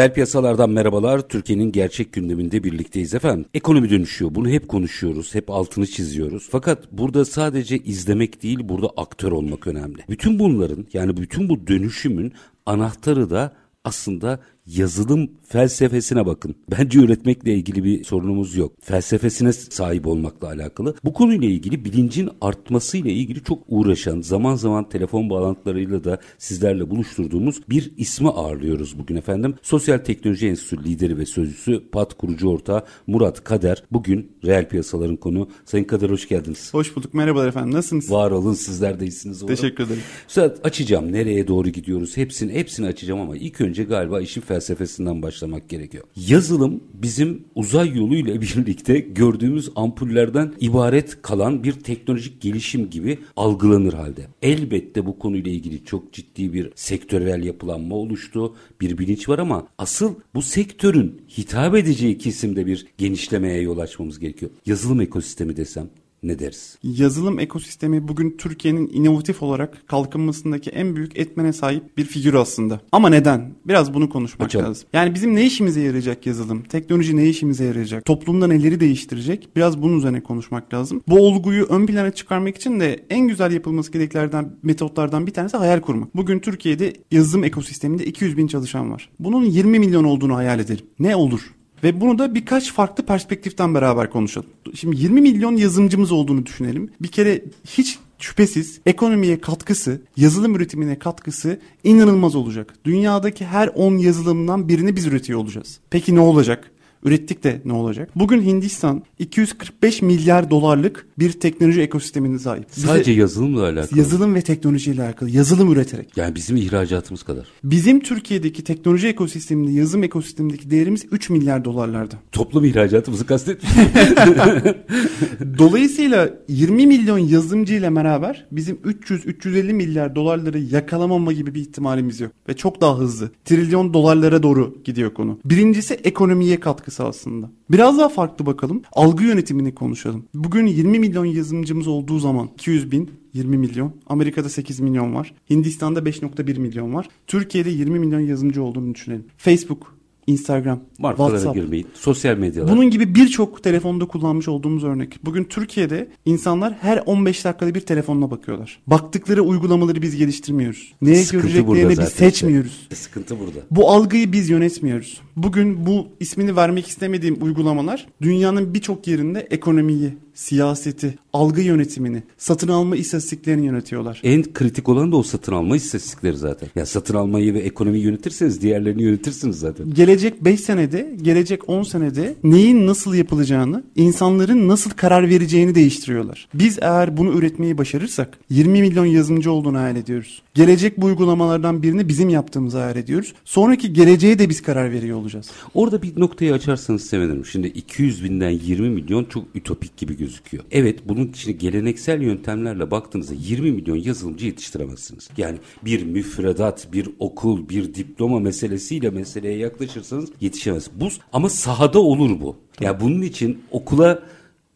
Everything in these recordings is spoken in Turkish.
Reel piyasalardan merhabalar. Türkiye'nin gerçek gündeminde birlikteyiz efendim. Ekonomi dönüşüyor. Bunu hep konuşuyoruz. Hep altını çiziyoruz. Fakat burada sadece izlemek değil, burada aktör olmak önemli. Bütün bunların yani bütün bu dönüşümün anahtarı da aslında yazılım felsefesine bakın. Bence üretmekle ilgili bir sorunumuz yok. Felsefesine sahip olmakla alakalı. Bu konuyla ilgili bilincin artmasıyla ilgili çok uğraşan, zaman zaman telefon bağlantılarıyla da sizlerle buluşturduğumuz bir ismi ağırlıyoruz bugün efendim. Sosyal Teknoloji Enstitüsü lideri ve sözcüsü PAT kurucu ortağı Murat Kader. Bugün reel piyasaların konu. Sayın Kader hoş geldiniz. Hoş bulduk. Merhabalar efendim. Nasılsınız? Var olun sizler de iyisiniz. Teşekkür ederim. Üstad açacağım. Nereye doğru gidiyoruz? Hepsini hepsini açacağım ama ilk önce galiba işin felsefesinden başlamak gerekiyor. Yazılım bizim uzay yoluyla birlikte gördüğümüz ampullerden ibaret kalan bir teknolojik gelişim gibi algılanır halde. Elbette bu konuyla ilgili çok ciddi bir sektörel yapılanma oluştu. Bir bilinç var ama asıl bu sektörün hitap edeceği kesimde bir genişlemeye yol açmamız gerekiyor. Yazılım ekosistemi desem ne deriz? Yazılım ekosistemi bugün Türkiye'nin inovatif olarak kalkınmasındaki en büyük etmene sahip bir figür aslında. Ama neden? Biraz bunu konuşmak Açalım. lazım. Yani bizim ne işimize yarayacak yazılım? Teknoloji ne işimize yarayacak? Toplumda neleri değiştirecek? Biraz bunun üzerine konuşmak lazım. Bu olguyu ön plana çıkarmak için de en güzel yapılması gerekenlerden metotlardan bir tanesi hayal kurmak. Bugün Türkiye'de yazılım ekosisteminde 200 bin çalışan var. Bunun 20 milyon olduğunu hayal edelim. Ne olur? Ve bunu da birkaç farklı perspektiften beraber konuşalım. Şimdi 20 milyon yazılımcımız olduğunu düşünelim. Bir kere hiç şüphesiz ekonomiye katkısı, yazılım üretimine katkısı inanılmaz olacak. Dünyadaki her 10 yazılımdan birini biz üretiyor olacağız. Peki ne olacak? Ürettik de ne olacak? Bugün Hindistan 245 milyar dolarlık bir teknoloji ekosistemine sahip. Bize Sadece yazılımla alakalı. Yazılım ve teknolojiyle alakalı. Yazılım üreterek. Yani bizim ihracatımız kadar. Bizim Türkiye'deki teknoloji ekosisteminde, yazılım ekosistemindeki değerimiz 3 milyar dolarlarda. Toplam ihracatımızı kastetmiş. Dolayısıyla 20 milyon yazılımcı ile beraber bizim 300-350 milyar dolarları yakalamama gibi bir ihtimalimiz yok. Ve çok daha hızlı. Trilyon dolarlara doğru gidiyor konu. Birincisi ekonomiye katkı katkısı aslında. Biraz daha farklı bakalım. Algı yönetimini konuşalım. Bugün 20 milyon yazılımcımız olduğu zaman 200 bin 20 milyon. Amerika'da 8 milyon var. Hindistan'da 5.1 milyon var. Türkiye'de 20 milyon yazılımcı olduğunu düşünelim. Facebook, Instagram, Markalara WhatsApp. girmeyin. Sosyal medyalar. Bunun gibi birçok telefonda kullanmış olduğumuz örnek. Bugün Türkiye'de insanlar her 15 dakikada bir telefonuna bakıyorlar. Baktıkları uygulamaları biz geliştirmiyoruz. Neye Sıkıntı göreceklerini biz seçmiyoruz. Işte. Sıkıntı burada. Bu algıyı biz yönetmiyoruz. Bugün bu ismini vermek istemediğim uygulamalar dünyanın birçok yerinde ekonomiyi, siyaseti, algı yönetimini, satın alma istatistiklerini yönetiyorlar. En kritik olan da o satın alma istatistikleri zaten. Ya satın almayı ve ekonomiyi yönetirseniz diğerlerini yönetirsiniz zaten. Gelecek 5 senede, gelecek 10 senede neyin nasıl yapılacağını, insanların nasıl karar vereceğini değiştiriyorlar. Biz eğer bunu üretmeyi başarırsak 20 milyon yazılımcı olduğunu hayal ediyoruz. Gelecek bu uygulamalardan birini bizim yaptığımızı hayal ediyoruz. Sonraki geleceğe de biz karar veriyor olacağız. Orada bir noktayı açarsanız sevinirim. Şimdi 200 binden 20 milyon çok ütopik gibi gözüküyor. Evet bunun için geleneksel yöntemlerle baktığınızda 20 milyon yazılımcı yetiştiremezsiniz. Yani bir müfredat, bir okul, bir diploma meselesiyle meseleye yaklaşırsanız yetişemez. Bu ama sahada olur bu. Ya yani bunun için okula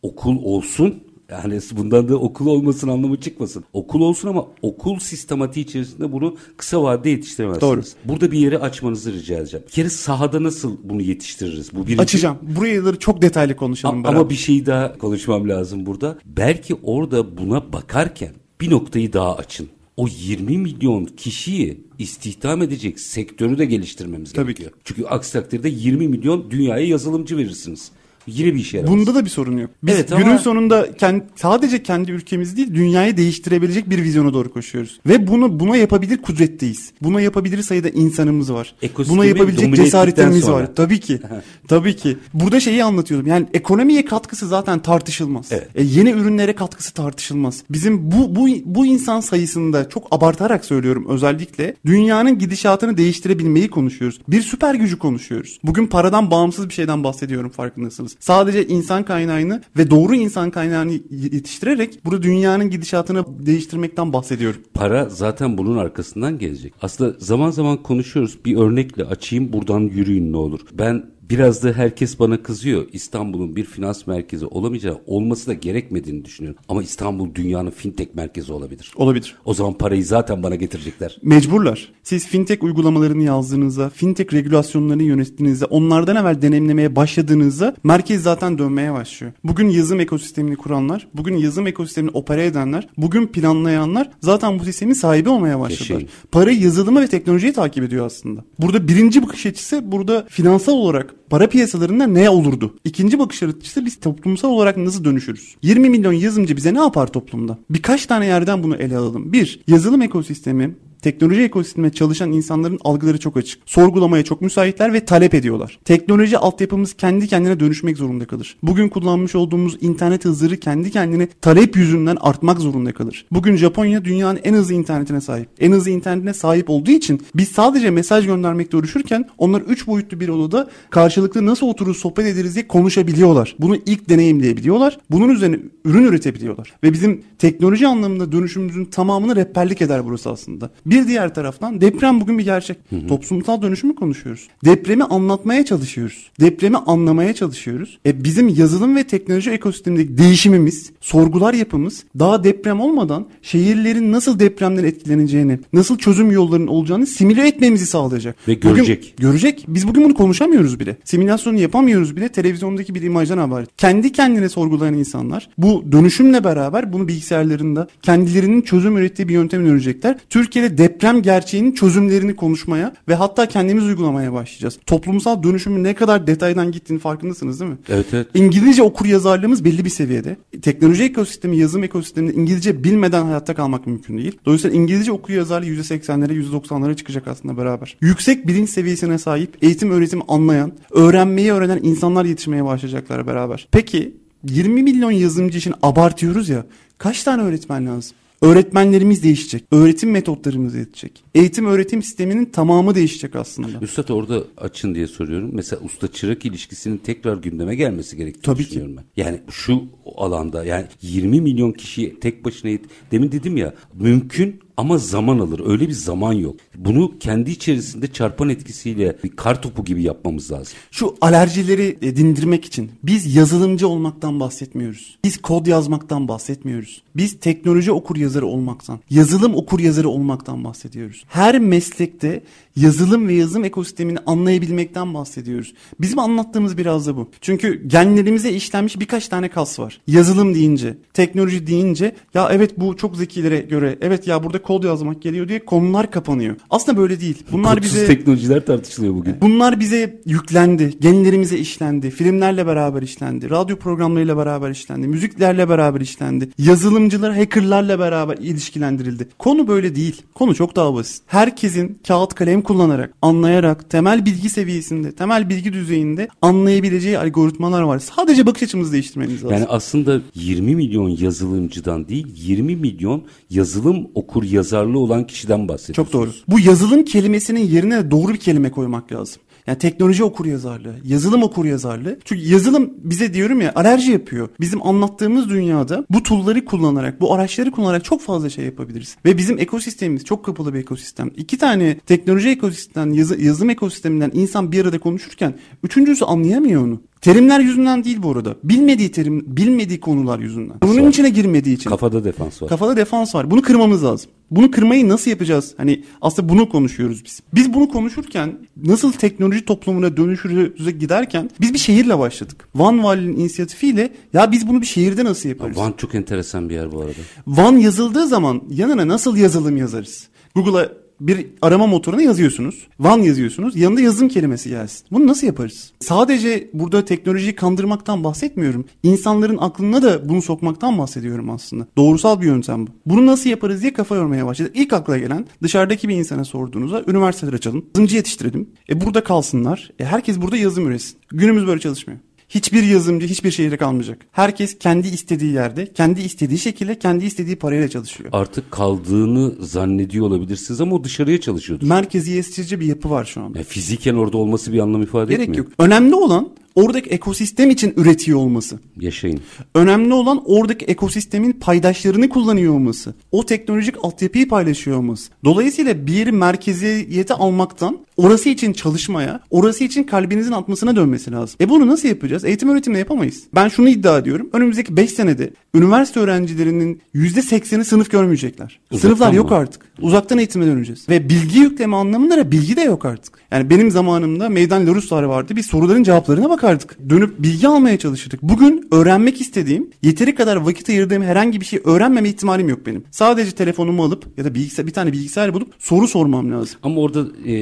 okul olsun yani bundan da okul olmasın anlamı çıkmasın. Okul olsun ama okul sistematiği içerisinde bunu kısa vadede yetiştiremezsiniz. Doğru. Burada bir yeri açmanızı rica edeceğim. Bir kere sahada nasıl bunu yetiştiririz? Bu birinci... Açacağım. Burayı çok detaylı konuşalım. A- ama bir şey daha konuşmam lazım burada. Belki orada buna bakarken bir noktayı daha açın. O 20 milyon kişiyi istihdam edecek sektörü de geliştirmemiz Tabii gerekiyor. Ki. Çünkü aksi takdirde 20 milyon dünyaya yazılımcı verirsiniz. Yine bir işe yaramaz. Bunda da bir sorun yok. Biz Evet günün ama- sonunda kend- sadece kendi ülkemiz değil dünyayı değiştirebilecek bir vizyona doğru koşuyoruz. Ve bunu buna yapabilir kudretteyiz. Buna yapabilir sayıda insanımız var. Ekosistemi Buna yapabilecek cesaretlerimiz ettikten var. sonra. Tabii ki. Tabii ki. Burada şeyi anlatıyordum. Yani ekonomiye katkısı zaten tartışılmaz. Evet. E, yeni ürünlere katkısı tartışılmaz. Bizim bu bu bu insan sayısında çok abartarak söylüyorum özellikle dünyanın gidişatını değiştirebilmeyi konuşuyoruz. Bir süper gücü konuşuyoruz. Bugün paradan bağımsız bir şeyden bahsediyorum farkındasınız. Sadece insan kaynağını ve doğru insan kaynağını yetiştirerek burada dünyanın gidişatını değiştirmekten bahsediyorum. Para zaten bunun arkasından gelecek. Aslında zaman zaman konuşuyoruz. Bir örnekle açayım buradan yürüyün ne olur. Ben biraz da herkes bana kızıyor. İstanbul'un bir finans merkezi olamayacağı, olması da gerekmediğini düşünüyorum. Ama İstanbul dünyanın fintech merkezi olabilir. Olabilir. O zaman parayı zaten bana getirecekler. Mecburlar. Siz fintech uygulamalarını yazdığınızda, fintech regülasyonlarını yönettiğinizde, onlardan evvel deneyimlemeye başladığınızda merkez zaten dönmeye başlıyor. Bugün yazım ekosistemini kuranlar, bugün yazım ekosistemini opere edenler, bugün planlayanlar zaten bu sistemin sahibi olmaya başladılar. Yaşayın. Para yazılımı ve teknolojiyi takip ediyor aslında. Burada birinci bakış açısı burada finansal olarak para piyasalarında ne olurdu? İkinci bakış açısı biz toplumsal olarak nasıl dönüşürüz? 20 milyon yazılımcı bize ne yapar toplumda? Birkaç tane yerden bunu ele alalım. Bir, yazılım ekosistemi Teknoloji ekosisteminde çalışan insanların algıları çok açık. Sorgulamaya çok müsaitler ve talep ediyorlar. Teknoloji altyapımız kendi kendine dönüşmek zorunda kalır. Bugün kullanmış olduğumuz internet hızları kendi kendine talep yüzünden artmak zorunda kalır. Bugün Japonya dünyanın en hızlı internetine sahip. En hızlı internetine sahip olduğu için biz sadece mesaj göndermekte uğraşırken onlar 3 boyutlu bir odada karşılıklı nasıl oturur sohbet ederiz diye konuşabiliyorlar. Bunu ilk deneyimleyebiliyorlar. Bunun üzerine ürün üretebiliyorlar. Ve bizim teknoloji anlamında dönüşümümüzün tamamını rehberlik eder burası aslında. Bir diğer taraftan deprem bugün bir gerçek. Toplumsal dönüşümü konuşuyoruz. Depremi anlatmaya çalışıyoruz. Depremi anlamaya çalışıyoruz. E bizim yazılım ve teknoloji ekosistemindeki değişimimiz, sorgular yapımız daha deprem olmadan şehirlerin nasıl depremden etkileneceğini, nasıl çözüm yollarının olacağını simüle etmemizi sağlayacak. Ve Bugün- görecek. görecek. Biz bugün bunu konuşamıyoruz bile. Simülasyonu yapamıyoruz bile. Televizyondaki bir imajdan haber. Kendi kendine sorgulayan insanlar bu dönüşümle beraber bunu bilgisayarlarında kendilerinin çözüm ürettiği bir yönteme dönecekler. Türkiye'de deprem gerçeğinin çözümlerini konuşmaya ve hatta kendimiz uygulamaya başlayacağız. Toplumsal dönüşümün ne kadar detaydan gittiğini farkındasınız değil mi? Evet evet. İngilizce okur yazarlığımız belli bir seviyede. Teknoloji ekosistemi, yazım ekosisteminde İngilizce bilmeden hayatta kalmak mümkün değil. Dolayısıyla İngilizce okur yazarlığı %80'lere %90'lara çıkacak aslında beraber. Yüksek bilinç seviyesine sahip, eğitim öğretim anlayan, öğrenmeyi öğrenen insanlar yetişmeye başlayacaklar beraber. Peki 20 milyon yazılımcı için abartıyoruz ya kaç tane öğretmen lazım? Öğretmenlerimiz değişecek. Öğretim metotlarımız değişecek. Eğitim öğretim sisteminin tamamı değişecek aslında. Üstad orada açın diye soruyorum. Mesela usta çırak ilişkisinin tekrar gündeme gelmesi gerektiğini Tabii ki. düşünüyorum ben. Yani şu alanda yani 20 milyon kişiyi tek başına yet- demin dedim ya mümkün ama zaman alır. Öyle bir zaman yok. Bunu kendi içerisinde çarpan etkisiyle bir kar topu gibi yapmamız lazım. Şu alerjileri e, dindirmek için biz yazılımcı olmaktan bahsetmiyoruz. Biz kod yazmaktan bahsetmiyoruz. Biz teknoloji okur yazarı olmaktan, yazılım okur yazarı olmaktan bahsediyoruz. Her meslekte yazılım ve yazılım ekosistemini anlayabilmekten bahsediyoruz. Bizim anlattığımız biraz da bu. Çünkü genlerimize işlenmiş birkaç tane kas var. Yazılım deyince, teknoloji deyince ya evet bu çok zekilere göre evet ya burada kod yazmak geliyor diye konular kapanıyor. Aslında böyle değil. Bunlar Kodsuz bize teknolojiler tartışılıyor bugün. Bunlar bize yüklendi. Genlerimize işlendi. Filmlerle beraber işlendi. Radyo programlarıyla beraber işlendi. Müziklerle beraber işlendi. Yazılımcılar, hackerlarla beraber ilişkilendirildi. Konu böyle değil. Konu çok daha basit. Herkesin kağıt kalem kullanarak, anlayarak, temel bilgi seviyesinde, temel bilgi düzeyinde anlayabileceği algoritmalar var. Sadece bakış açımızı değiştirmeniz lazım. Yani aslında 20 milyon yazılımcıdan değil 20 milyon yazılım okur yazarlığı olan kişiden bahsediyoruz. Çok doğru. Bu yazılım kelimesinin yerine doğru bir kelime koymak lazım. Yani teknoloji okur yazarlığı, yazılım okur yazarlığı. Çünkü yazılım bize diyorum ya alerji yapıyor. Bizim anlattığımız dünyada bu tool'ları kullanarak, bu araçları kullanarak çok fazla şey yapabiliriz. Ve bizim ekosistemimiz çok kapalı bir ekosistem. İki tane teknoloji ekosistemden, yazı, yazılım ekosisteminden insan bir arada konuşurken üçüncüsü anlayamıyor onu. Terimler yüzünden değil bu arada. Bilmediği terim, bilmediği konular yüzünden. Bunun içine girmediği için. Kafada defans var. Kafada defans var. Bunu kırmamız lazım. Bunu kırmayı nasıl yapacağız? Hani aslında bunu konuşuyoruz biz. Biz bunu konuşurken nasıl teknoloji toplumuna dönüşürüze giderken biz bir şehirle başladık. Van Vali'nin inisiyatifiyle ya biz bunu bir şehirde nasıl yaparız? Van çok enteresan bir yer bu arada. Van yazıldığı zaman yanına nasıl yazılım yazarız? Google'a Bir arama motoruna yazıyorsunuz. Van yazıyorsunuz. Yanında yazım kelimesi gelsin. Bunu nasıl yaparız? Sadece burada teknolojiyi kandırmaktan bahsetmiyorum. İnsanların aklına da bunu sokmaktan bahsediyorum aslında. Doğrusal bir yöntem bu. Bunu nasıl yaparız diye kafa yormaya başladı. İlk akla gelen dışarıdaki bir insana sorduğunuzda üniversiteler açalım. Yazımcı yetiştirelim. E burada kalsınlar. E herkes burada yazım üretsin. Günümüz böyle çalışmıyor. Hiçbir yazımcı hiçbir şehirde kalmayacak. Herkes kendi istediği yerde, kendi istediği şekilde, kendi istediği parayla çalışıyor. Artık kaldığını zannediyor olabilirsiniz ama o dışarıya çalışıyordur. Merkeziyetçice bir yapı var şu anda. Yani fiziken orada olması bir anlam ifade Gerek etmiyor. yok. Önemli olan oradaki ekosistem için üretiyor olması. Yaşayın. Önemli olan oradaki ekosistemin paydaşlarını kullanıyor olması. O teknolojik altyapıyı paylaşıyor olması. Dolayısıyla bir yeri merkeziyete almaktan orası için çalışmaya, orası için kalbinizin atmasına dönmesi lazım. E bunu nasıl yapacağız? Eğitim öğretimle yapamayız. Ben şunu iddia ediyorum. Önümüzdeki 5 senede üniversite öğrencilerinin %80'i sınıf görmeyecekler. Uzaktan Sınıflar yok mı? artık. Uzaktan eğitime döneceğiz. Ve bilgi yükleme anlamında da bilgi de yok artık. Yani benim zamanımda meydan loruslar vardı. Biz soruların cevaplarına bakardık. Dönüp bilgi almaya çalışırdık. Bugün öğrenmek istediğim, yeteri kadar vakit ayırdığım herhangi bir şey öğrenmeme ihtimalim yok benim. Sadece telefonumu alıp ya da bilgisayar, bir tane bilgisayar bulup soru sormam lazım. Ama orada e,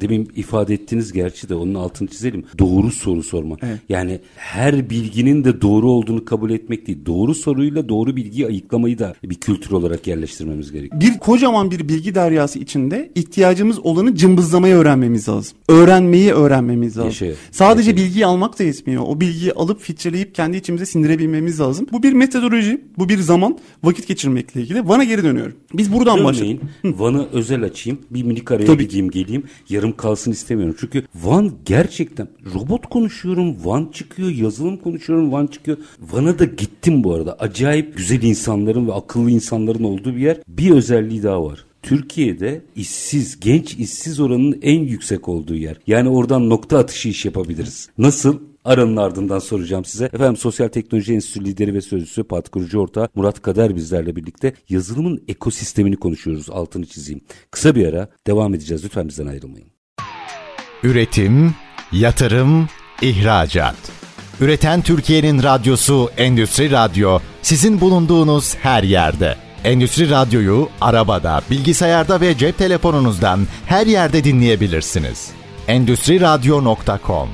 demin ifade ettiniz gerçi de onun altını çizelim. Doğru soru sorma. Evet. Yani her bilginin de doğru olduğunu kabul etmek değil. Doğru soruyla doğru bilgiyi ayıklamayı da bir kültür olarak yerleştirmemiz gerekiyor. Bir kocaman bir bilgi deryası içinde ihtiyacımız olanı cımbızlamayı öğrenmemiz lazım. Öğrenmeyi öğrenmemiz lazım. Yaşa- Sadece yaşa. bilgiyi almak da yetmiyor. O bilgiyi alıp filtreleyip kendi içimize sindirebilmemiz lazım. Bu bir metodoloji, bu bir zaman vakit geçirmekle ilgili. Bana geri dönüyorum. Biz buradan. Örneğin Van'ı özel açayım. Bir minik araya Tabii. gideyim geleyim. Yarım kalsın istemiyorum. Çünkü Van gerçekten robot konuşuyorum. Van çıkıyor. Yazılım konuşuyorum. Van çıkıyor. Van'a da gittim bu arada. Acayip güzel insanların ve akıllı insanların olduğu bir yer. Bir özelliği daha var. Türkiye'de işsiz, genç işsiz oranının en yüksek olduğu yer. Yani oradan nokta atışı iş yapabiliriz. Nasıl? Aranın ardından soracağım size. Efendim Sosyal Teknoloji Enstitüsü lideri ve sözcüsü Pat kurucu ortağı Murat Kader bizlerle birlikte yazılımın ekosistemini konuşuyoruz. Altını çizeyim. Kısa bir ara devam edeceğiz. Lütfen bizden ayrılmayın. Üretim, yatırım, ihracat. Üreten Türkiye'nin radyosu Endüstri Radyo sizin bulunduğunuz her yerde. Endüstri Radyo'yu arabada, bilgisayarda ve cep telefonunuzdan her yerde dinleyebilirsiniz. Endüstri Radyo.com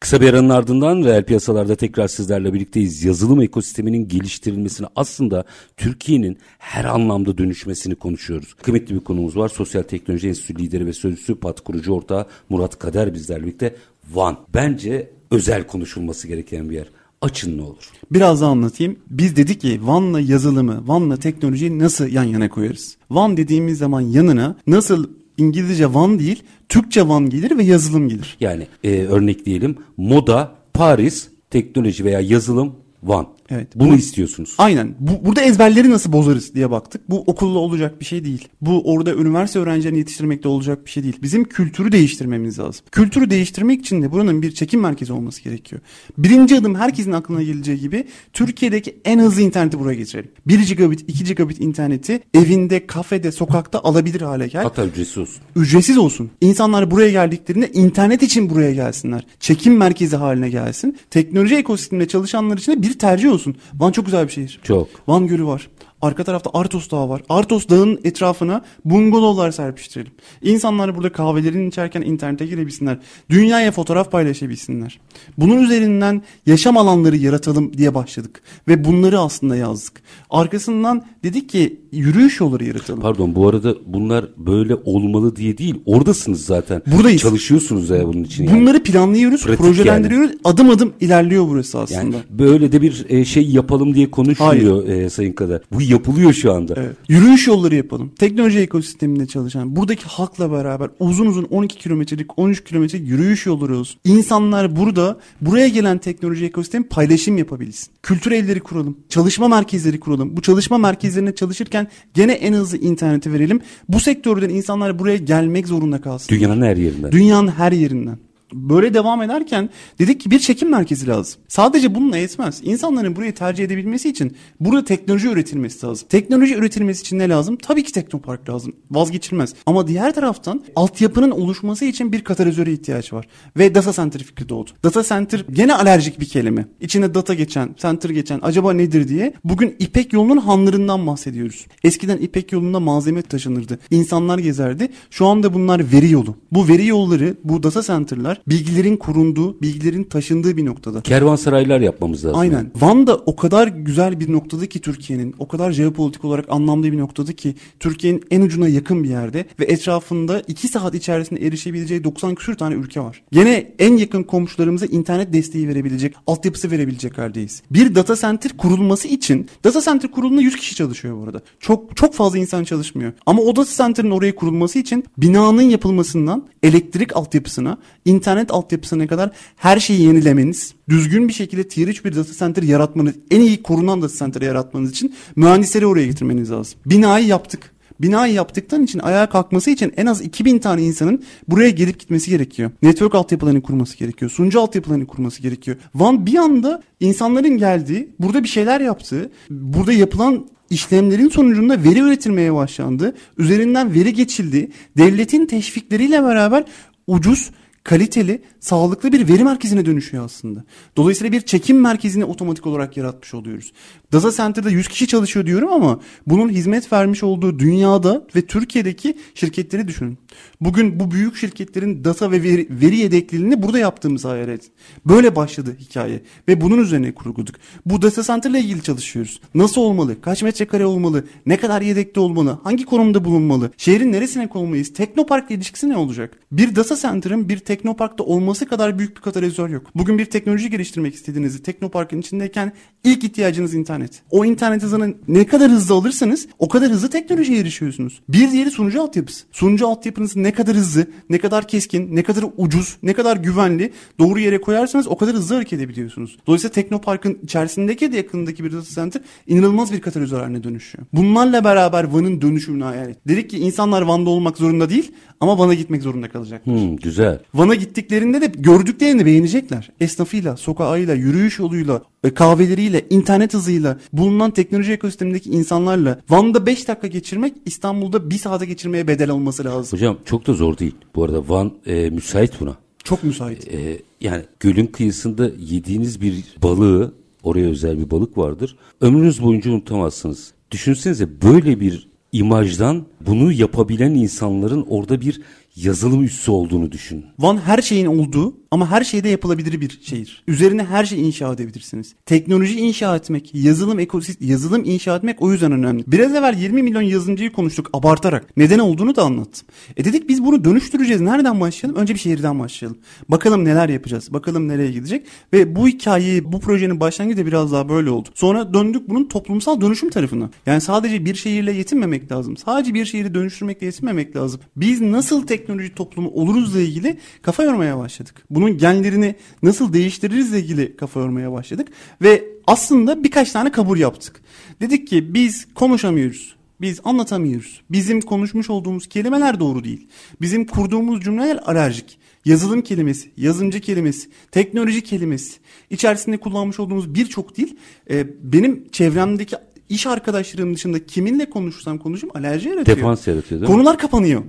Kısa bir aranın ardından reel piyasalarda tekrar sizlerle birlikteyiz. Yazılım ekosisteminin geliştirilmesini aslında Türkiye'nin her anlamda dönüşmesini konuşuyoruz. Kıymetli bir konumuz var. Sosyal Teknoloji Enstitüsü lideri ve sözcüsü Pat kurucu ortağı Murat Kader bizlerle birlikte. Van. Bence özel konuşulması gereken bir yer. Açın ne olur. Biraz daha anlatayım. Biz dedik ki Van'la yazılımı, Van'la teknolojiyi nasıl yan yana koyarız? Van dediğimiz zaman yanına nasıl İngilizce Van değil, Türkçe Van gelir ve yazılım gelir. Yani e, örnekleyelim. Moda, Paris, teknoloji veya yazılım, Van. Evet. Bunu Bu- istiyorsunuz. Aynen. Bu, burada ezberleri nasıl bozarız diye baktık. Bu okulla olacak bir şey değil. Bu orada üniversite öğrencilerini yetiştirmekte olacak bir şey değil. Bizim kültürü değiştirmemiz lazım. Kültürü değiştirmek için de buranın bir çekim merkezi olması gerekiyor. Birinci adım herkesin aklına geleceği gibi Türkiye'deki en hızlı interneti buraya getirelim. 1 gigabit, 2 gigabit interneti evinde, kafede, sokakta alabilir hale gel. Hatta ücretsiz olsun. ücretsiz olsun. İnsanlar buraya geldiklerinde internet için buraya gelsinler. Çekim merkezi haline gelsin. Teknoloji ekosisteminde çalışanlar için de bir tercih olsun. Van çok güzel bir şehir. Çok. Van Gölü var. Arka tarafta Artos Dağı var. Artos Dağı'nın etrafına bungalovlar serpiştirelim. İnsanlar burada kahvelerini içerken internete girebilsinler. Dünyaya fotoğraf paylaşabilsinler. Bunun üzerinden yaşam alanları yaratalım diye başladık. Ve bunları aslında yazdık. Arkasından dedik ki yürüyüş yolları yaratalım. Pardon bu arada bunlar böyle olmalı diye değil. Oradasınız zaten. Buradayız. Çalışıyorsunuz ya bunun için. yani. Bunları planlıyoruz, Pratik projelendiriyoruz. Adım adım ilerliyor burası aslında. Yani böyle de bir e, şey yapalım diye konuşmuyor e, Sayın Kader. Bu yapılıyor şu anda. Evet. Yürüyüş yolları yapalım. Teknoloji ekosisteminde çalışan, buradaki halkla beraber uzun uzun 12 kilometrelik, 13 kilometrelik yürüyüş yolları olsun. İnsanlar burada, buraya gelen teknoloji ekosistemi paylaşım yapabilsin. Kültür evleri kuralım. Çalışma merkezleri kuralım. Bu çalışma merkezlerine çalışırken gene en hızlı interneti verelim. Bu sektörden insanlar buraya gelmek zorunda kalsın. Dünyanın her yerinden. Dünyanın her yerinden. Böyle devam ederken dedik ki bir çekim merkezi lazım. Sadece bununla yetmez. İnsanların burayı tercih edebilmesi için burada teknoloji üretilmesi lazım. Teknoloji üretilmesi için ne lazım? Tabii ki teknopark lazım. Vazgeçilmez. Ama diğer taraftan altyapının oluşması için bir katalizöre ihtiyaç var. Ve data center fikri doğdu. Data center gene alerjik bir kelime. İçine data geçen, center geçen acaba nedir diye. Bugün İpek yolunun hanlarından bahsediyoruz. Eskiden İpek yolunda malzeme taşınırdı. İnsanlar gezerdi. Şu anda bunlar veri yolu. Bu veri yolları, bu data center'lar bilgilerin korunduğu, bilgilerin taşındığı bir noktada. Kervansaraylar yapmamız lazım. Aynen. Van da o kadar güzel bir noktada ki Türkiye'nin, o kadar jeopolitik olarak anlamlı bir noktada ki Türkiye'nin en ucuna yakın bir yerde ve etrafında 2 saat içerisinde erişebileceği 90 küsür tane ülke var. Gene en yakın komşularımıza internet desteği verebilecek, altyapısı verebilecek haldeyiz. Bir data center kurulması için, data center kurulunda 100 kişi çalışıyor bu arada. Çok çok fazla insan çalışmıyor. Ama o data center'ın oraya kurulması için binanın yapılmasından elektrik altyapısına, internet altyapısına kadar her şeyi yenilemeniz, düzgün bir şekilde tier 3 bir data center yaratmanız, en iyi korunan data center yaratmanız için mühendisleri oraya getirmeniz lazım. Binayı yaptık. Binayı yaptıktan için ayağa kalkması için en az 2000 tane insanın buraya gelip gitmesi gerekiyor. Network altyapılarını kurması gerekiyor. Sunucu altyapılarını kurması gerekiyor. Van bir anda insanların geldiği, burada bir şeyler yaptığı, burada yapılan işlemlerin sonucunda veri üretilmeye başlandı. Üzerinden veri geçildi. Devletin teşvikleriyle beraber ucuz kaliteli, sağlıklı bir veri merkezine dönüşüyor aslında. Dolayısıyla bir çekim merkezini otomatik olarak yaratmış oluyoruz. Data Center'da 100 kişi çalışıyor diyorum ama bunun hizmet vermiş olduğu dünyada ve Türkiye'deki şirketleri düşünün. Bugün bu büyük şirketlerin data ve veri, veri yedekliliğini burada yaptığımız hayal edin. Böyle başladı hikaye ve bunun üzerine kurgulduk. Bu data center ile ilgili çalışıyoruz. Nasıl olmalı? Kaç metrekare olmalı? Ne kadar yedekli olmalı? Hangi konumda bulunmalı? Şehrin neresine konulmayız? Teknopark ilişkisi ne olacak? Bir data center'ın bir teknoparkta olması kadar büyük bir katalizör yok. Bugün bir teknoloji geliştirmek istediğinizde teknoparkın içindeyken ilk ihtiyacınız internet. O internet hızını ne kadar hızlı alırsanız o kadar hızlı teknolojiye erişiyorsunuz. Bir diğeri sunucu altyapısı. Sunucu altyapınız ne kadar hızlı, ne kadar keskin, ne kadar ucuz, ne kadar güvenli doğru yere koyarsanız o kadar hızlı hareket edebiliyorsunuz. Dolayısıyla teknoparkın içerisindeki de yakınındaki bir data center inanılmaz bir katalizör haline dönüşüyor. Bunlarla beraber Van'ın dönüşümünü hayal et. Dedik ki insanlar Van'da olmak zorunda değil ama Van'a gitmek zorunda kalacaklar. Hmm, güzel. Van'a gittiklerinde de gördüklerini beğenecekler. Esnafıyla, sokağıyla, yürüyüş yoluyla, kahveleriyle, internet hızıyla, bulunan teknoloji ekosistemindeki insanlarla Van'da 5 dakika geçirmek İstanbul'da 1 saate geçirmeye bedel olması lazım. Hocam çok da zor değil. Bu arada Van e, müsait buna. Çok müsait. E, yani gölün kıyısında yediğiniz bir balığı, oraya özel bir balık vardır. Ömrünüz boyunca unutamazsınız. Düşünsenize böyle bir imajdan bunu yapabilen insanların orada bir yazılım üssü olduğunu düşün. Van her şeyin olduğu ama her şeyde yapılabilir bir şehir. Üzerine her şey inşa edebilirsiniz. Teknoloji inşa etmek, yazılım ekosistem, yazılım inşa etmek o yüzden önemli. Biraz evvel 20 milyon yazılımcıyı konuştuk abartarak. Neden olduğunu da anlattım. E dedik biz bunu dönüştüreceğiz. Nereden başlayalım? Önce bir şehirden başlayalım. Bakalım neler yapacağız. Bakalım nereye gidecek. Ve bu hikayeyi, bu projenin başlangıcı da biraz daha böyle oldu. Sonra döndük bunun toplumsal dönüşüm tarafına. Yani sadece bir şehirle yetinmemek lazım. Sadece bir şehri dönüştürmekle yetinmemek lazım. Biz nasıl teknoloji toplumu oluruzla ilgili kafa yormaya başladık. Bunun genlerini nasıl değiştiririzle ilgili kafa yormaya başladık. Ve aslında birkaç tane kabul yaptık. Dedik ki biz konuşamıyoruz. Biz anlatamıyoruz. Bizim konuşmuş olduğumuz kelimeler doğru değil. Bizim kurduğumuz cümleler alerjik. Yazılım kelimesi, yazımcı kelimesi, teknoloji kelimesi, içerisinde kullanmış olduğumuz birçok dil e, benim çevremdeki iş arkadaşlarım dışında kiminle konuşursam konuşayım alerji yaratıyor. Defans yaratıyor değil mi? Konular kapanıyor.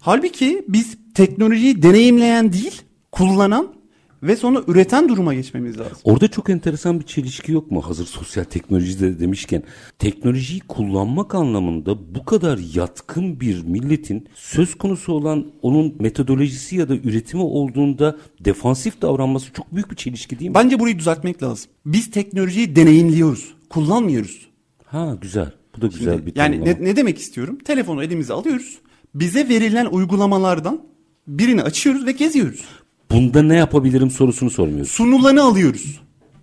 Halbuki biz teknolojiyi deneyimleyen değil, kullanan ve sonra üreten duruma geçmemiz lazım. Orada çok enteresan bir çelişki yok mu? Hazır sosyal teknoloji de demişken teknolojiyi kullanmak anlamında bu kadar yatkın bir milletin söz konusu olan onun metodolojisi ya da üretimi olduğunda defansif davranması çok büyük bir çelişki değil mi? Bence burayı düzeltmek lazım. Biz teknolojiyi deneyimliyoruz, kullanmıyoruz. Ha güzel. Bu da güzel Şimdi, bir yani tanımlama. ne, ne demek istiyorum? Telefonu elimize alıyoruz. Bize verilen uygulamalardan birini açıyoruz ve geziyoruz. Bunda ne yapabilirim sorusunu sormuyorsun. Sunulanı alıyoruz.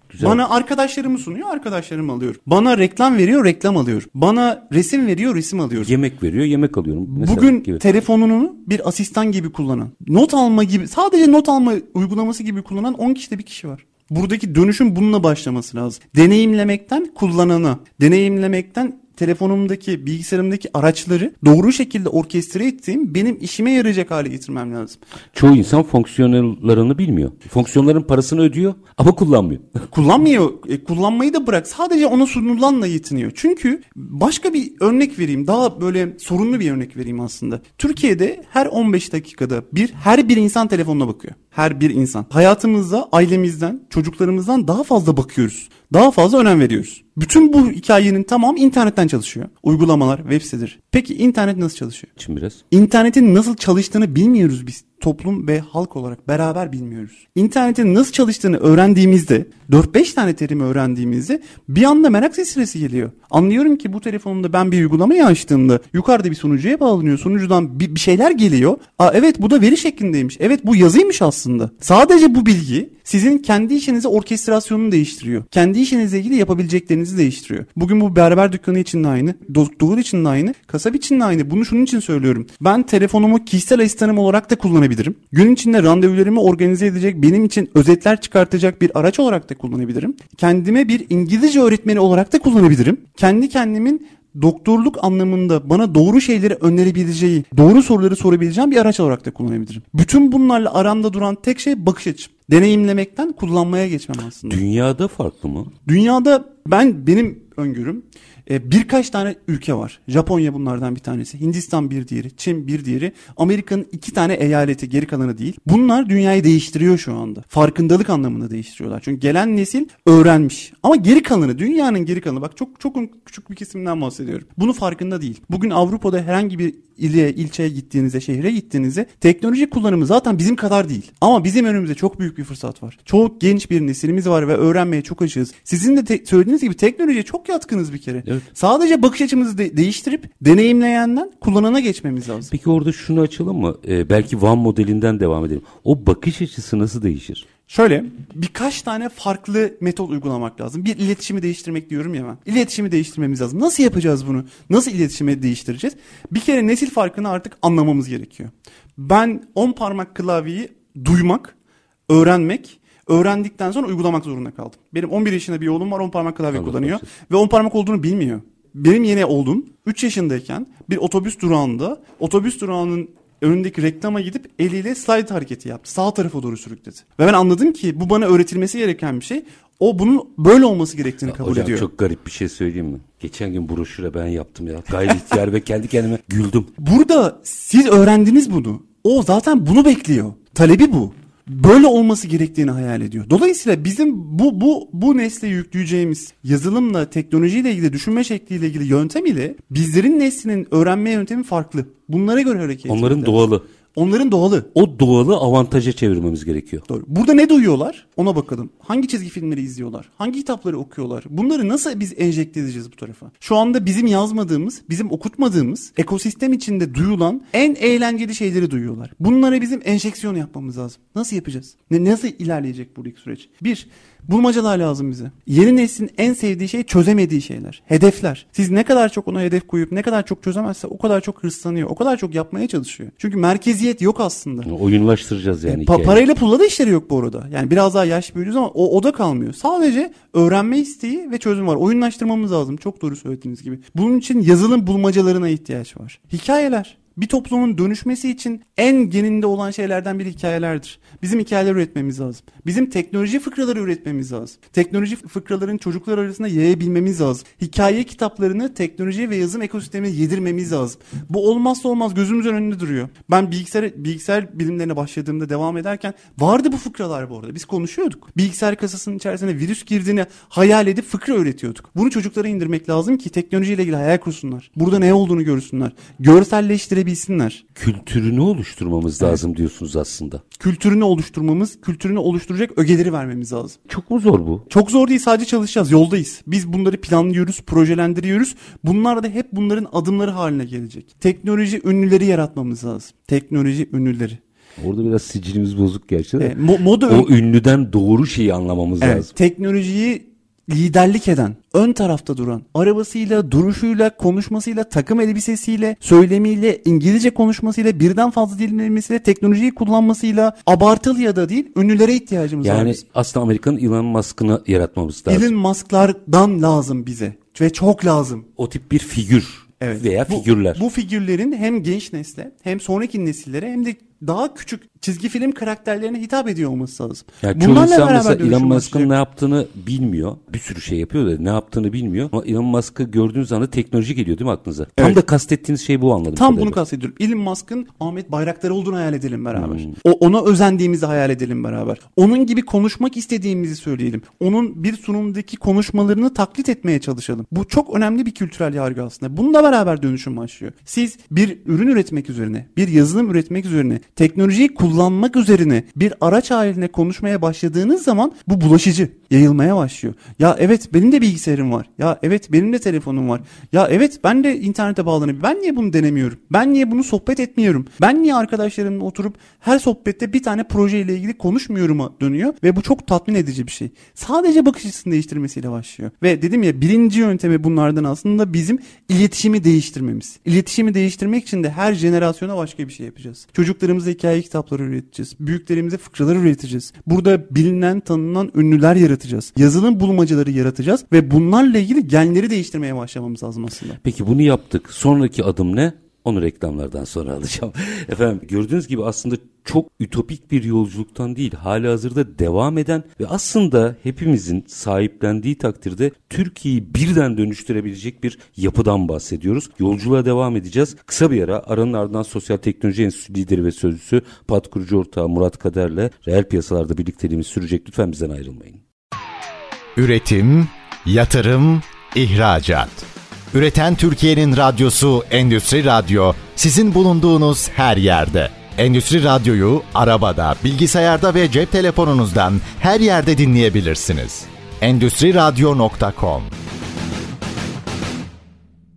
Güzel. Bana arkadaşlarımı sunuyor, arkadaşlarımı alıyorum. Bana reklam veriyor, reklam alıyorum. Bana resim veriyor, resim alıyorum. Yemek veriyor, yemek alıyorum. Mesela Bugün gibi. telefonunu bir asistan gibi kullanan, not alma gibi, sadece not alma uygulaması gibi kullanan 10 kişide bir kişi var. Buradaki dönüşüm bununla başlaması lazım. Deneyimlemekten kullanana, deneyimlemekten telefonumdaki, bilgisayarımdaki araçları doğru şekilde orkestre ettiğim benim işime yarayacak hale getirmem lazım. Çoğu insan fonksiyonlarını bilmiyor. Fonksiyonların parasını ödüyor ama kullanmıyor. Kullanmıyor. E, kullanmayı da bırak. Sadece ona sunulanla yetiniyor. Çünkü başka bir örnek vereyim. Daha böyle sorunlu bir örnek vereyim aslında. Türkiye'de her 15 dakikada bir her bir insan telefonuna bakıyor. Her bir insan. Hayatımızda ailemizden, çocuklarımızdan daha fazla bakıyoruz. Daha fazla önem veriyoruz. Bütün bu hikayenin tamamı internetten çalışıyor. Uygulamalar, web siteleri. Peki internet nasıl çalışıyor? Şimdi biraz. İnternetin nasıl çalıştığını bilmiyoruz biz toplum ve halk olarak beraber bilmiyoruz. İnternetin nasıl çalıştığını öğrendiğimizde 4-5 tane terimi öğrendiğimizde bir anda merak silsilesi geliyor. Anlıyorum ki bu telefonumda ben bir uygulamayı açtığımda yukarıda bir sunucuya bağlanıyor. Sunucudan bir, bir şeyler geliyor. Aa evet bu da veri şeklindeymiş. Evet bu yazıymış aslında. Sadece bu bilgi sizin kendi işinizi orkestrasyonunu değiştiriyor. Kendi işinizle ilgili yapabileceklerinizi değiştiriyor. Bugün bu berber dükkanı için de aynı. Doktor için de aynı. Kasap için de aynı. Bunu şunun için söylüyorum. Ben telefonumu kişisel asistanım olarak da kullanabilirim. Gün içinde randevularımı organize edecek, benim için özetler çıkartacak bir araç olarak da kullanabilirim. Kendime bir İngilizce öğretmeni olarak da kullanabilirim. Kendi kendimin doktorluk anlamında bana doğru şeyleri önerebileceği, doğru soruları sorabileceğim bir araç olarak da kullanabilirim. Bütün bunlarla aramda duran tek şey bakış açım. Deneyimlemekten kullanmaya geçmem aslında. Dünyada farklı mı? Dünyada ben benim öngörüm e, birkaç tane ülke var. Japonya bunlardan bir tanesi. Hindistan bir diğeri. Çin bir diğeri. Amerika'nın iki tane eyaleti geri kalanı değil. Bunlar dünyayı değiştiriyor şu anda. Farkındalık anlamında değiştiriyorlar. Çünkü gelen nesil öğrenmiş. Ama geri kalanı dünyanın geri kalanı bak çok çok küçük bir kesimden bahsediyorum. Bunu farkında değil. Bugün Avrupa'da herhangi bir ile ilçeye gittiğinizde, şehre gittiğinizde teknoloji kullanımı zaten bizim kadar değil. Ama bizim önümüzde çok büyük bir fırsat var. Çok genç bir nesilimiz var ve öğrenmeye çok açığız. Sizin de te- söylediğiniz gibi teknolojiye çok yatkınız bir kere. Sadece bakış açımızı de- değiştirip deneyimleyenden kullanana geçmemiz lazım. Peki orada şunu açalım mı? Ee, belki Van modelinden devam edelim. O bakış açısı nasıl değişir? Şöyle birkaç tane farklı metot uygulamak lazım. Bir iletişimi değiştirmek diyorum ya ben. İletişimi değiştirmemiz lazım. Nasıl yapacağız bunu? Nasıl iletişimi değiştireceğiz? Bir kere nesil farkını artık anlamamız gerekiyor. Ben 10 parmak klavyeyi duymak, öğrenmek, öğrendikten sonra uygulamak zorunda kaldım. Benim 11 yaşında bir oğlum var 10 parmak klavye Tabii, kullanıyor tabii. ve 10 parmak olduğunu bilmiyor. Benim yeni oğlum 3 yaşındayken bir otobüs durağında otobüs durağının önündeki reklama gidip eliyle slide hareketi yaptı. Sağ tarafa doğru sürükledi. Ve ben anladım ki bu bana öğretilmesi gereken bir şey. O bunun böyle olması gerektiğini ya kabul hocam, ediyor. çok garip bir şey söyleyeyim mi? Geçen gün broşüre ben yaptım ya. Gayri ihtiyar ve kendi kendime güldüm. Burada siz öğrendiniz bunu. O zaten bunu bekliyor. Talebi bu böyle olması gerektiğini hayal ediyor. Dolayısıyla bizim bu bu bu nesle yükleyeceğimiz yazılımla, teknolojiyle ilgili düşünme şekliyle ilgili yöntem ile bizlerin neslinin öğrenme yöntemi farklı. Bunlara göre hareket Onların doğalı. Onların doğalı. O doğalı avantaja çevirmemiz gerekiyor. Doğru. Burada ne duyuyorlar? Ona bakalım. Hangi çizgi filmleri izliyorlar? Hangi kitapları okuyorlar? Bunları nasıl biz enjekte edeceğiz bu tarafa? Şu anda bizim yazmadığımız, bizim okutmadığımız ekosistem içinde duyulan en eğlenceli şeyleri duyuyorlar. Bunlara bizim enjeksiyon yapmamız lazım. Nasıl yapacağız? Ne, nasıl ilerleyecek buradaki süreç? Bir, Bulmacalar lazım bize. Yeni neslin en sevdiği şey çözemediği şeyler. Hedefler. Siz ne kadar çok ona hedef koyup ne kadar çok çözemezse o kadar çok hırslanıyor. O kadar çok yapmaya çalışıyor. Çünkü merkeziyet yok aslında. Oyunlaştıracağız yani. E, pa- parayla pulla da işleri yok bu arada. Yani biraz daha yaş büyüdüğü zaman o, o da kalmıyor. Sadece öğrenme isteği ve çözüm var. Oyunlaştırmamız lazım. Çok doğru söylediğiniz gibi. Bunun için yazılım bulmacalarına ihtiyaç var. Hikayeler bir toplumun dönüşmesi için en geninde olan şeylerden biri hikayelerdir. Bizim hikayeler üretmemiz lazım. Bizim teknoloji fıkraları üretmemiz lazım. Teknoloji fıkraların çocuklar arasında yayabilmemiz lazım. Hikaye kitaplarını teknoloji ve yazım ekosistemine yedirmemiz lazım. Bu olmazsa olmaz gözümüzün önünde duruyor. Ben bilgisayar bilgisayar bilimlerine başladığımda devam ederken vardı bu fıkralar bu arada. Biz konuşuyorduk. Bilgisayar kasasının içerisine virüs girdiğini hayal edip fıkra öğretiyorduk. Bunu çocuklara indirmek lazım ki teknolojiyle ilgili hayal kursunlar. Burada ne olduğunu görsünler. Görselleştirebilsinler. Kültürünü oluşturmamız lazım evet. diyorsunuz aslında. Kültürünü oluşturmamız, kültürünü oluşturacak ögeleri vermemiz lazım. Çok mu zor bu? Çok zor değil sadece çalışacağız yoldayız. Biz bunları planlıyoruz, projelendiriyoruz. Bunlar da hep bunların adımları haline gelecek. Teknoloji ünlüleri yaratmamız lazım. Teknoloji ünlüleri. Orada biraz sicilimiz bozuk gerçi de. E, mo- moda o ünlüden doğru şeyi anlamamız evet, lazım. Teknolojiyi liderlik eden, ön tarafta duran, arabasıyla, duruşuyla, konuşmasıyla, takım elbisesiyle, söylemiyle, İngilizce konuşmasıyla, birden fazla dil bilmesiyle, teknolojiyi kullanmasıyla, abartılı ya da değil, ünlülere ihtiyacımız yani var. Yani aslında Amerika'nın Elon Musk'ını yaratmamız lazım. Elon Musk'lardan lazım bize ve çok lazım. O tip bir figür Evet. veya bu, figürler. Bu figürlerin hem genç nesle hem sonraki nesillere hem de daha küçük çizgi film karakterlerine hitap ediyor olması lazım. Yani çoğu Bunlarla insan mesela Elon Musk'ın ne yaptığını bilmiyor. Bir sürü şey yapıyor da ne yaptığını bilmiyor. Ama Elon Musk'ı gördüğünüz anda teknoloji geliyor değil mi aklınıza? Tam Evet. da kastettiğiniz şey bu anladım. Tam kadarıyla. bunu kastediyorum. Elon Musk'ın Ahmet Bayraktar olduğunu hayal edelim beraber. Hmm. O ona özendiğimizi hayal edelim beraber. Onun gibi konuşmak istediğimizi söyleyelim. Onun bir sunumdaki konuşmalarını taklit etmeye çalışalım. Bu çok önemli bir kültürel yargı aslında. Bununla beraber dönüşüm başlıyor. Siz bir ürün üretmek üzerine, bir yazılım üretmek üzerine, teknolojiyi kullanmak üzerine bir araç haline konuşmaya başladığınız zaman bu bulaşıcı, yayılmaya başlıyor. Ya evet benim de bilgisayarım var. Ya evet benim de telefonum var. Ya evet ben de internete bağlanıp ben niye bunu denemiyorum? Ben niye bunu sohbet etmiyorum? Ben niye arkadaşlarımla oturup her sohbette bir tane projeyle ilgili konuşmuyorum'a dönüyor ve bu çok tatmin edici bir şey. Sadece bakış açısını değiştirmesiyle başlıyor. Ve dedim ya birinci yöntemi bunlardan aslında bizim iletişimi değiştirmemiz. İletişimi değiştirmek için de her jenerasyona başka bir şey yapacağız. Çocuklarımıza hikaye kitapları üreteceğiz. Büyüklerimize fıkralar üreteceğiz. Burada bilinen, tanınan ünlüler yaratacağız. Yazılım bulmacaları yaratacağız ve bunlarla ilgili genleri değiştirmeye başlamamız lazım aslında. Peki bunu yaptık. Sonraki adım ne? Onu reklamlardan sonra alacağım. Efendim gördüğünüz gibi aslında çok ütopik bir yolculuktan değil, hali hazırda devam eden ve aslında hepimizin sahiplendiği takdirde Türkiye'yi birden dönüştürebilecek bir yapıdan bahsediyoruz. Yolculuğa devam edeceğiz. Kısa bir ara aranın ardından Sosyal Teknoloji Enstitüsü lideri ve sözcüsü Pat kurucu ortağı Murat Kader'le reel piyasalarda birlikteliğimiz sürecek. Lütfen bizden ayrılmayın. Üretim, yatırım, ihracat. Üreten Türkiye'nin radyosu Endüstri Radyo sizin bulunduğunuz her yerde. Endüstri Radyo'yu arabada, bilgisayarda ve cep telefonunuzdan her yerde dinleyebilirsiniz. Endüstri Radyo.com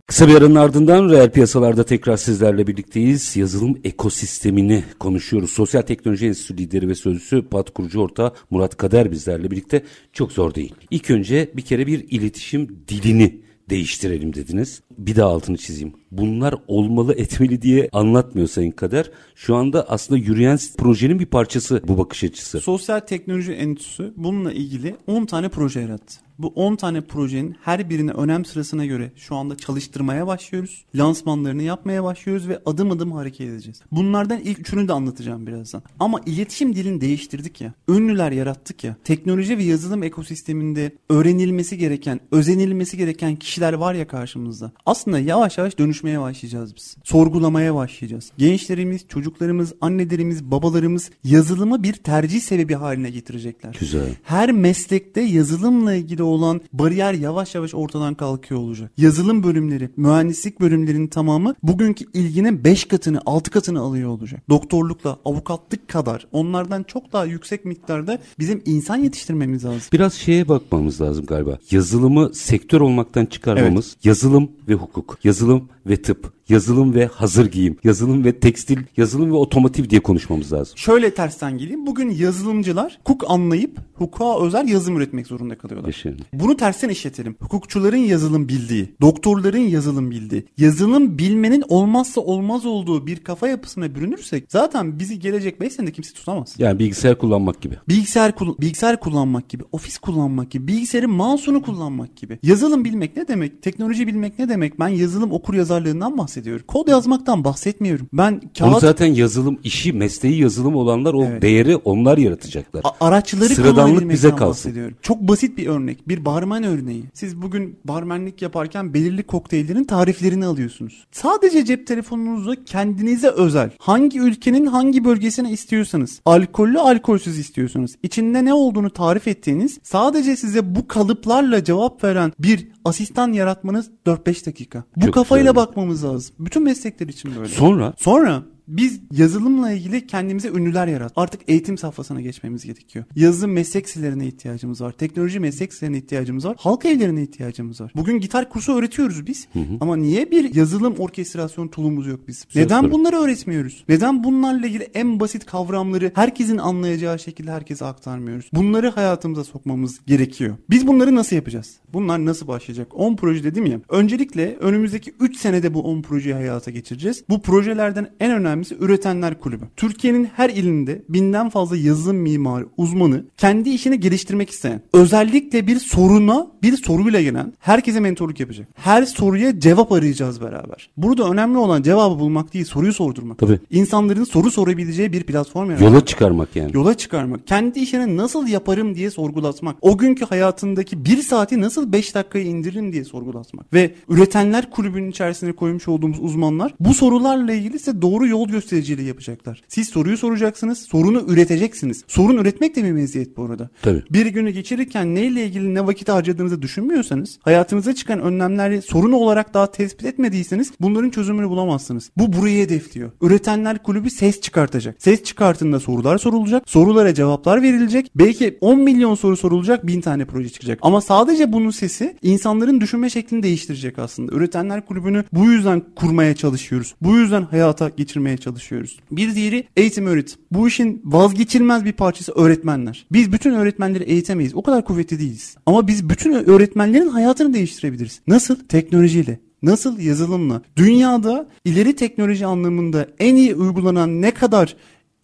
Kısa bir aranın ardından reel piyasalarda tekrar sizlerle birlikteyiz. Yazılım ekosistemini konuşuyoruz. Sosyal Teknoloji Enstitüsü lideri ve sözcüsü Pat kurucu ortağı Murat Kader bizlerle birlikte. Çok zor değil. İlk önce bir kere bir iletişim dilini değiştirelim dediniz. Bir daha altını çizeyim. Bunlar olmalı etmeli diye anlatmıyor Sayın Kader. Şu anda aslında yürüyen projenin bir parçası bu bakış açısı. Sosyal Teknoloji Enstitüsü bununla ilgili 10 tane proje yarattı. Bu 10 tane projenin her birini önem sırasına göre şu anda çalıştırmaya başlıyoruz. Lansmanlarını yapmaya başlıyoruz ve adım adım hareket edeceğiz. Bunlardan ilk üçünü de anlatacağım birazdan. Ama iletişim dilini değiştirdik ya. Ünlüler yarattık ya. Teknoloji ve yazılım ekosisteminde öğrenilmesi gereken, özenilmesi gereken kişiler var ya karşımızda. Aslında yavaş yavaş dönüşmeye başlayacağız biz. Sorgulamaya başlayacağız. Gençlerimiz, çocuklarımız, annelerimiz, babalarımız yazılımı bir tercih sebebi haline getirecekler. Güzel. Her meslekte yazılımla ilgili olan bariyer yavaş yavaş ortadan kalkıyor olacak. Yazılım bölümleri, mühendislik bölümlerinin tamamı bugünkü ilginin 5 katını, 6 katını alıyor olacak. Doktorlukla, avukatlık kadar onlardan çok daha yüksek miktarda bizim insan yetiştirmemiz lazım. Biraz şeye bakmamız lazım galiba. Yazılımı sektör olmaktan çıkarmamız. Yazılım ve hukuk, yazılım ve tıp, yazılım ve hazır giyim, yazılım ve tekstil, yazılım ve otomotiv diye konuşmamız lazım. Şöyle tersten geleyim. Bugün yazılımcılar hukuk anlayıp hukuka özel yazılım üretmek zorunda kalıyorlar. Yaşayın. Bunu tersten işletelim. Hukukçuların yazılım bildiği, doktorların yazılım bildiği, yazılım bilmenin olmazsa olmaz olduğu bir kafa yapısına bürünürsek zaten bizi gelecek 5 senede kimse tutamaz. Yani bilgisayar kullanmak gibi. Bilgisayar kul- bilgisayar kullanmak gibi, ofis kullanmak gibi, bilgisayarın mouse'unu kullanmak gibi. Yazılım bilmek ne demek? Teknoloji bilmek ne demek? Ben yazılım okur yazarlığından bahsediyorum. Kod yazmaktan bahsetmiyorum. Ben Onu kağıt zaten yazılım işi, mesleği yazılım olanlar o Evet. değeri onlar yaratacaklar. A- araçları Sıradanlık bize kalsın. bahsediyorum. Çok basit bir örnek. Bir barmen örneği. Siz bugün barmenlik yaparken belirli kokteyllerin tariflerini alıyorsunuz. Sadece cep telefonunuzda kendinize özel hangi ülkenin hangi bölgesine istiyorsanız alkollü alkolsüz istiyorsanız içinde ne olduğunu tarif ettiğiniz sadece size bu kalıplarla cevap veren bir asistan yaratmanız 4-5 dakika. Bu Çok kafayla güzel. bakmamız lazım. Bütün meslekler için böyle. Sonra Sonra Biz yazılımla ilgili kendimize ünlüler yarat. Artık eğitim safhasına geçmemiz gerekiyor. Yazı meslek sitelerine ihtiyacımız var. Teknoloji meslek sitelerine ihtiyacımız var. Halk evlerine ihtiyacımız var. Bugün gitar kursu öğretiyoruz biz. Hı hı. Ama niye bir yazılım orkestrasyon tulumuz yok biz? Söz Neden bunları öğretmiyoruz? Neden bunlarla ilgili en basit kavramları herkesin anlayacağı şekilde herkese aktarmıyoruz? Bunları hayatımıza sokmamız gerekiyor. Biz bunları nasıl yapacağız? Bunlar nasıl başlayacak? 10 proje dedim ya. Öncelikle önümüzdeki 3 senede bu 10 projeyi hayata geçireceğiz. Bu projelerden en önemlisi Üretenler Kulübü. Türkiye'nin her ilinde binden fazla yazılım mimarı, uzmanı kendi işini geliştirmek isteyen, özellikle bir soruna bir soruyla gelen herkese mentorluk yapacak. Her soruya cevap arayacağız beraber. Burada önemli olan cevabı bulmak değil, soruyu sordurmak. Tabii. İnsanların soru sorabileceği bir platform yaratmak. Yola çıkarmak yani. Yola çıkarmak. Kendi işini nasıl yaparım diye sorgulatmak. O günkü hayatındaki bir saati nasıl 5 dakikaya indiririm diye sorgulatmak. Ve üretenler kulübünün içerisine koymuş olduğumuz uzmanlar bu sorularla ilgili size doğru yol göstericiliği yapacaklar. Siz soruyu soracaksınız, sorunu üreteceksiniz. Sorun üretmek de bir meziyet bu arada. Tabii. Bir günü geçirirken neyle ilgili ne vakit harcadığınızı düşünmüyorsanız, hayatınıza çıkan önlemleri sorun olarak daha tespit etmediyseniz bunların çözümünü bulamazsınız. Bu burayı hedefliyor. Üretenler kulübü ses çıkartacak. Ses çıkartında sorular sorulacak. Sorulara cevaplar verilecek. Belki 10 milyon soru sorulacak, 1000 tane proje çıkacak. Ama sadece bunun sesi insanların düşünme şeklini değiştirecek aslında. Üretenler kulübünü bu yüzden kurmaya çalışıyoruz. Bu yüzden hayata geçirmeye çalışıyoruz. Bir diğeri eğitim öğretim. Bu işin vazgeçilmez bir parçası öğretmenler. Biz bütün öğretmenleri eğitemeyiz. O kadar kuvvetli değiliz. Ama biz bütün öğretmenlerin hayatını değiştirebiliriz. Nasıl? Teknolojiyle. Nasıl yazılımla? Dünyada ileri teknoloji anlamında en iyi uygulanan ne kadar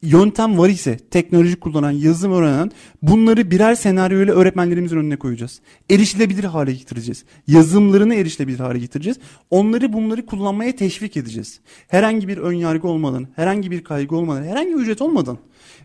yöntem var ise teknoloji kullanan, yazılım öğrenen bunları birer senaryo ile öğretmenlerimizin önüne koyacağız. Erişilebilir hale getireceğiz. Yazılımlarını erişilebilir hale getireceğiz. Onları bunları kullanmaya teşvik edeceğiz. Herhangi bir ön yargı olmadan, herhangi bir kaygı olmadan, herhangi bir ücret olmadan